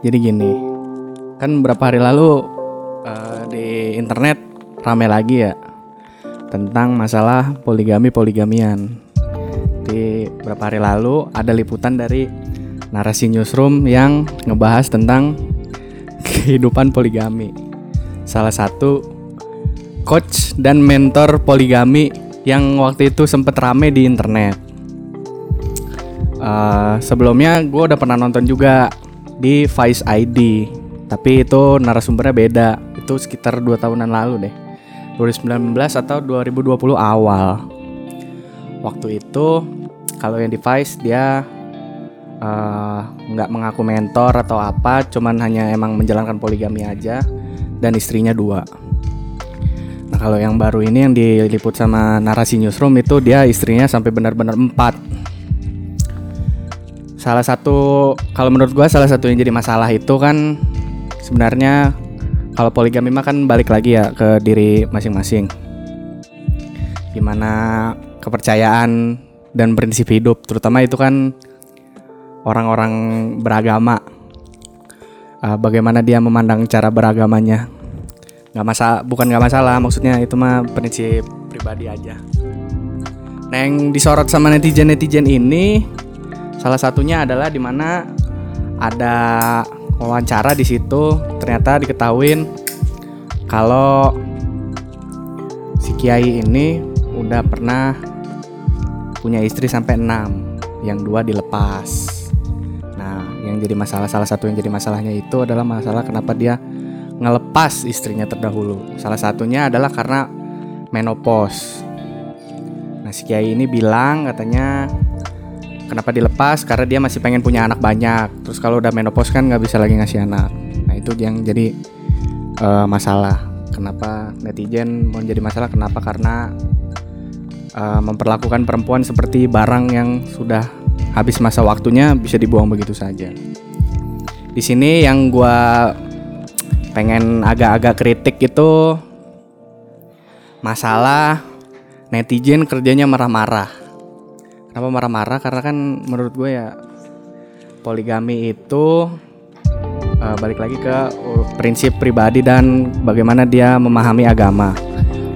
Jadi gini, kan beberapa hari lalu uh, di internet rame lagi ya tentang masalah poligami poligamian. Di beberapa hari lalu ada liputan dari narasi newsroom yang ngebahas tentang kehidupan poligami. Salah satu coach dan mentor poligami yang waktu itu sempet rame di internet. Uh, sebelumnya gue udah pernah nonton juga di Vice ID tapi itu narasumbernya beda. Itu sekitar dua tahunan lalu deh. 2019 atau 2020 awal. Waktu itu kalau yang di Vice dia eh, nggak uh, mengaku mentor atau apa cuman hanya emang menjalankan poligami aja dan istrinya dua. Nah kalau yang baru ini yang diliput sama narasi newsroom itu dia istrinya sampai benar-benar empat salah satu kalau menurut gue salah satu yang jadi masalah itu kan sebenarnya kalau poligami mah kan balik lagi ya ke diri masing-masing. Gimana kepercayaan dan prinsip hidup terutama itu kan orang-orang beragama. Uh, bagaimana dia memandang cara beragamanya. Nggak masalah bukan nggak masalah maksudnya itu mah prinsip pribadi aja. Yang disorot sama netizen netizen ini Salah satunya adalah di mana ada wawancara di situ ternyata diketahuin kalau si kiai ini udah pernah punya istri sampai enam, yang dua dilepas. Nah, yang jadi masalah salah satu yang jadi masalahnya itu adalah masalah kenapa dia ngelepas istrinya terdahulu. Salah satunya adalah karena menopause. Nah, si kiai ini bilang katanya kenapa dilepas? Karena dia masih pengen punya anak banyak. Terus kalau udah menopause kan nggak bisa lagi ngasih anak. Nah itu yang jadi uh, masalah. Kenapa netizen mau jadi masalah? Kenapa? Karena uh, memperlakukan perempuan seperti barang yang sudah habis masa waktunya bisa dibuang begitu saja. Di sini yang gue pengen agak-agak kritik itu masalah netizen kerjanya marah-marah Kenapa marah-marah? Karena kan menurut gue ya poligami itu uh, balik lagi ke prinsip pribadi dan bagaimana dia memahami agama.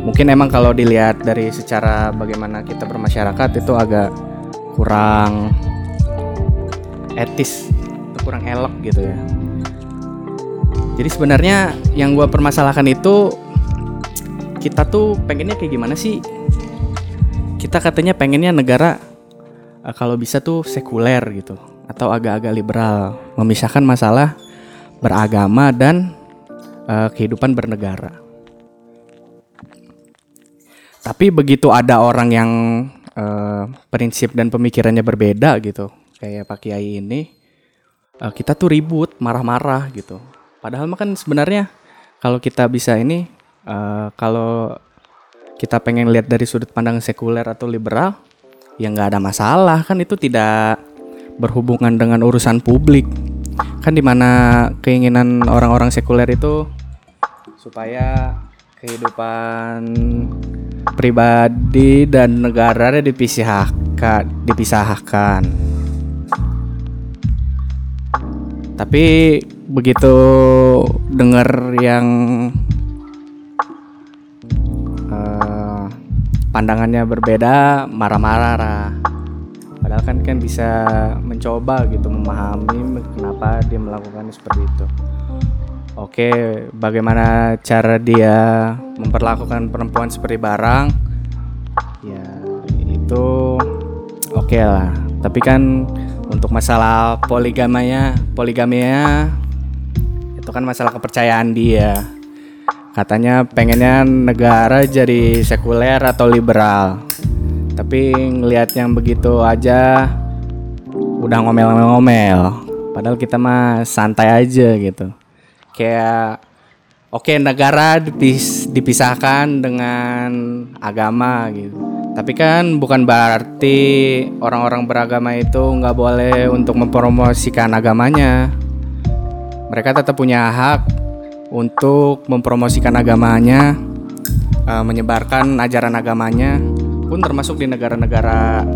Mungkin emang kalau dilihat dari secara bagaimana kita bermasyarakat itu agak kurang etis, kurang elok gitu ya. Jadi sebenarnya yang gue permasalahkan itu kita tuh pengennya kayak gimana sih? Kita katanya pengennya negara uh, kalau bisa tuh sekuler gitu atau agak-agak liberal, memisahkan masalah beragama dan uh, kehidupan bernegara. Tapi begitu ada orang yang uh, prinsip dan pemikirannya berbeda gitu, kayak Pak Kiai ini, uh, kita tuh ribut, marah-marah gitu. Padahal mah kan sebenarnya kalau kita bisa ini, uh, kalau kita pengen lihat dari sudut pandang sekuler atau liberal, ya nggak ada masalah. Kan itu tidak berhubungan dengan urusan publik. Kan di mana keinginan orang-orang sekuler itu supaya kehidupan pribadi dan negara dipisahkan dipisahkan. Tapi begitu dengar yang pandangannya berbeda marah-marah padahal kan kan bisa mencoba gitu memahami kenapa dia melakukan seperti itu. Oke bagaimana cara dia memperlakukan perempuan seperti barang? Ya itu oke lah. Tapi kan untuk masalah poligamanya poligaminya itu kan masalah kepercayaan dia katanya pengennya negara jadi sekuler atau liberal. Tapi ngelihat yang begitu aja udah ngomel-ngomel. Padahal kita mah santai aja gitu. Kayak oke okay, negara dipis dipisahkan dengan agama gitu. Tapi kan bukan berarti orang-orang beragama itu nggak boleh untuk mempromosikan agamanya. Mereka tetap punya hak untuk mempromosikan agamanya, uh, menyebarkan ajaran agamanya, pun termasuk di negara-negara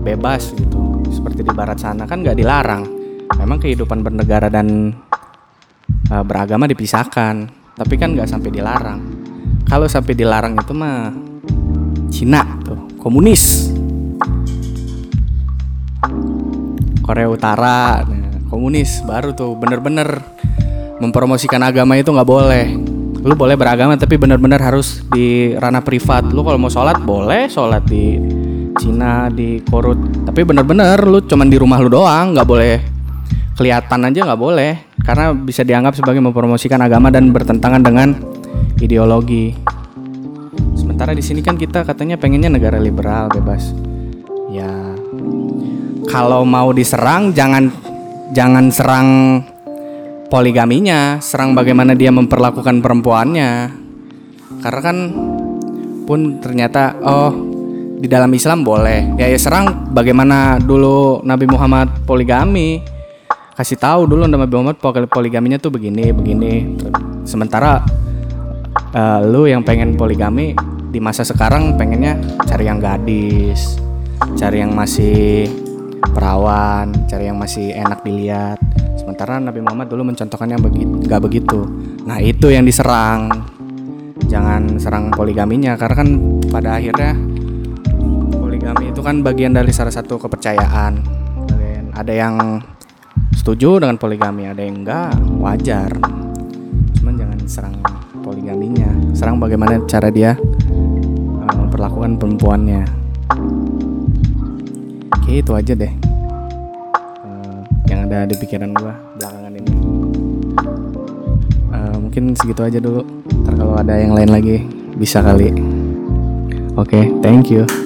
bebas gitu, seperti di barat sana kan nggak dilarang. Memang kehidupan bernegara dan uh, beragama dipisahkan tapi kan nggak sampai dilarang kalau sampai dilarang itu mah Cina tuh komunis Korea Utara nah, komunis baru tuh bener-bener mempromosikan agama itu nggak boleh. Lu boleh beragama tapi bener-bener harus di ranah privat. Lu kalau mau sholat boleh sholat di Cina di Korut. Tapi bener-bener lu cuman di rumah lu doang nggak boleh. Kelihatan aja nggak boleh karena bisa dianggap sebagai mempromosikan agama dan bertentangan dengan ideologi. Sementara di sini kan kita katanya pengennya negara liberal bebas. Ya kalau mau diserang jangan jangan serang poligaminya, serang bagaimana dia memperlakukan perempuannya. Karena kan pun ternyata oh di dalam Islam boleh. Ya ya serang bagaimana dulu Nabi Muhammad poligami. Kasih tahu dulu Nabi Muhammad poligaminya tuh begini, begini. Sementara uh, lu yang pengen poligami di masa sekarang pengennya cari yang gadis, cari yang masih perawan, cari yang masih enak dilihat. Sementara Nabi Muhammad dulu mencontohkan yang begitu, gak begitu. Nah itu yang diserang. Jangan serang poligaminya karena kan pada akhirnya poligami itu kan bagian dari salah satu kepercayaan. Dan ada yang setuju dengan poligami, ada yang enggak, wajar. Cuman jangan serang poligaminya. Serang bagaimana cara dia uh, memperlakukan perempuannya. Oke itu aja deh ada di pikiran gue belakangan ini. Uh, mungkin segitu aja dulu. Ntar kalau ada yang lain lagi bisa kali. Oke, okay, thank you.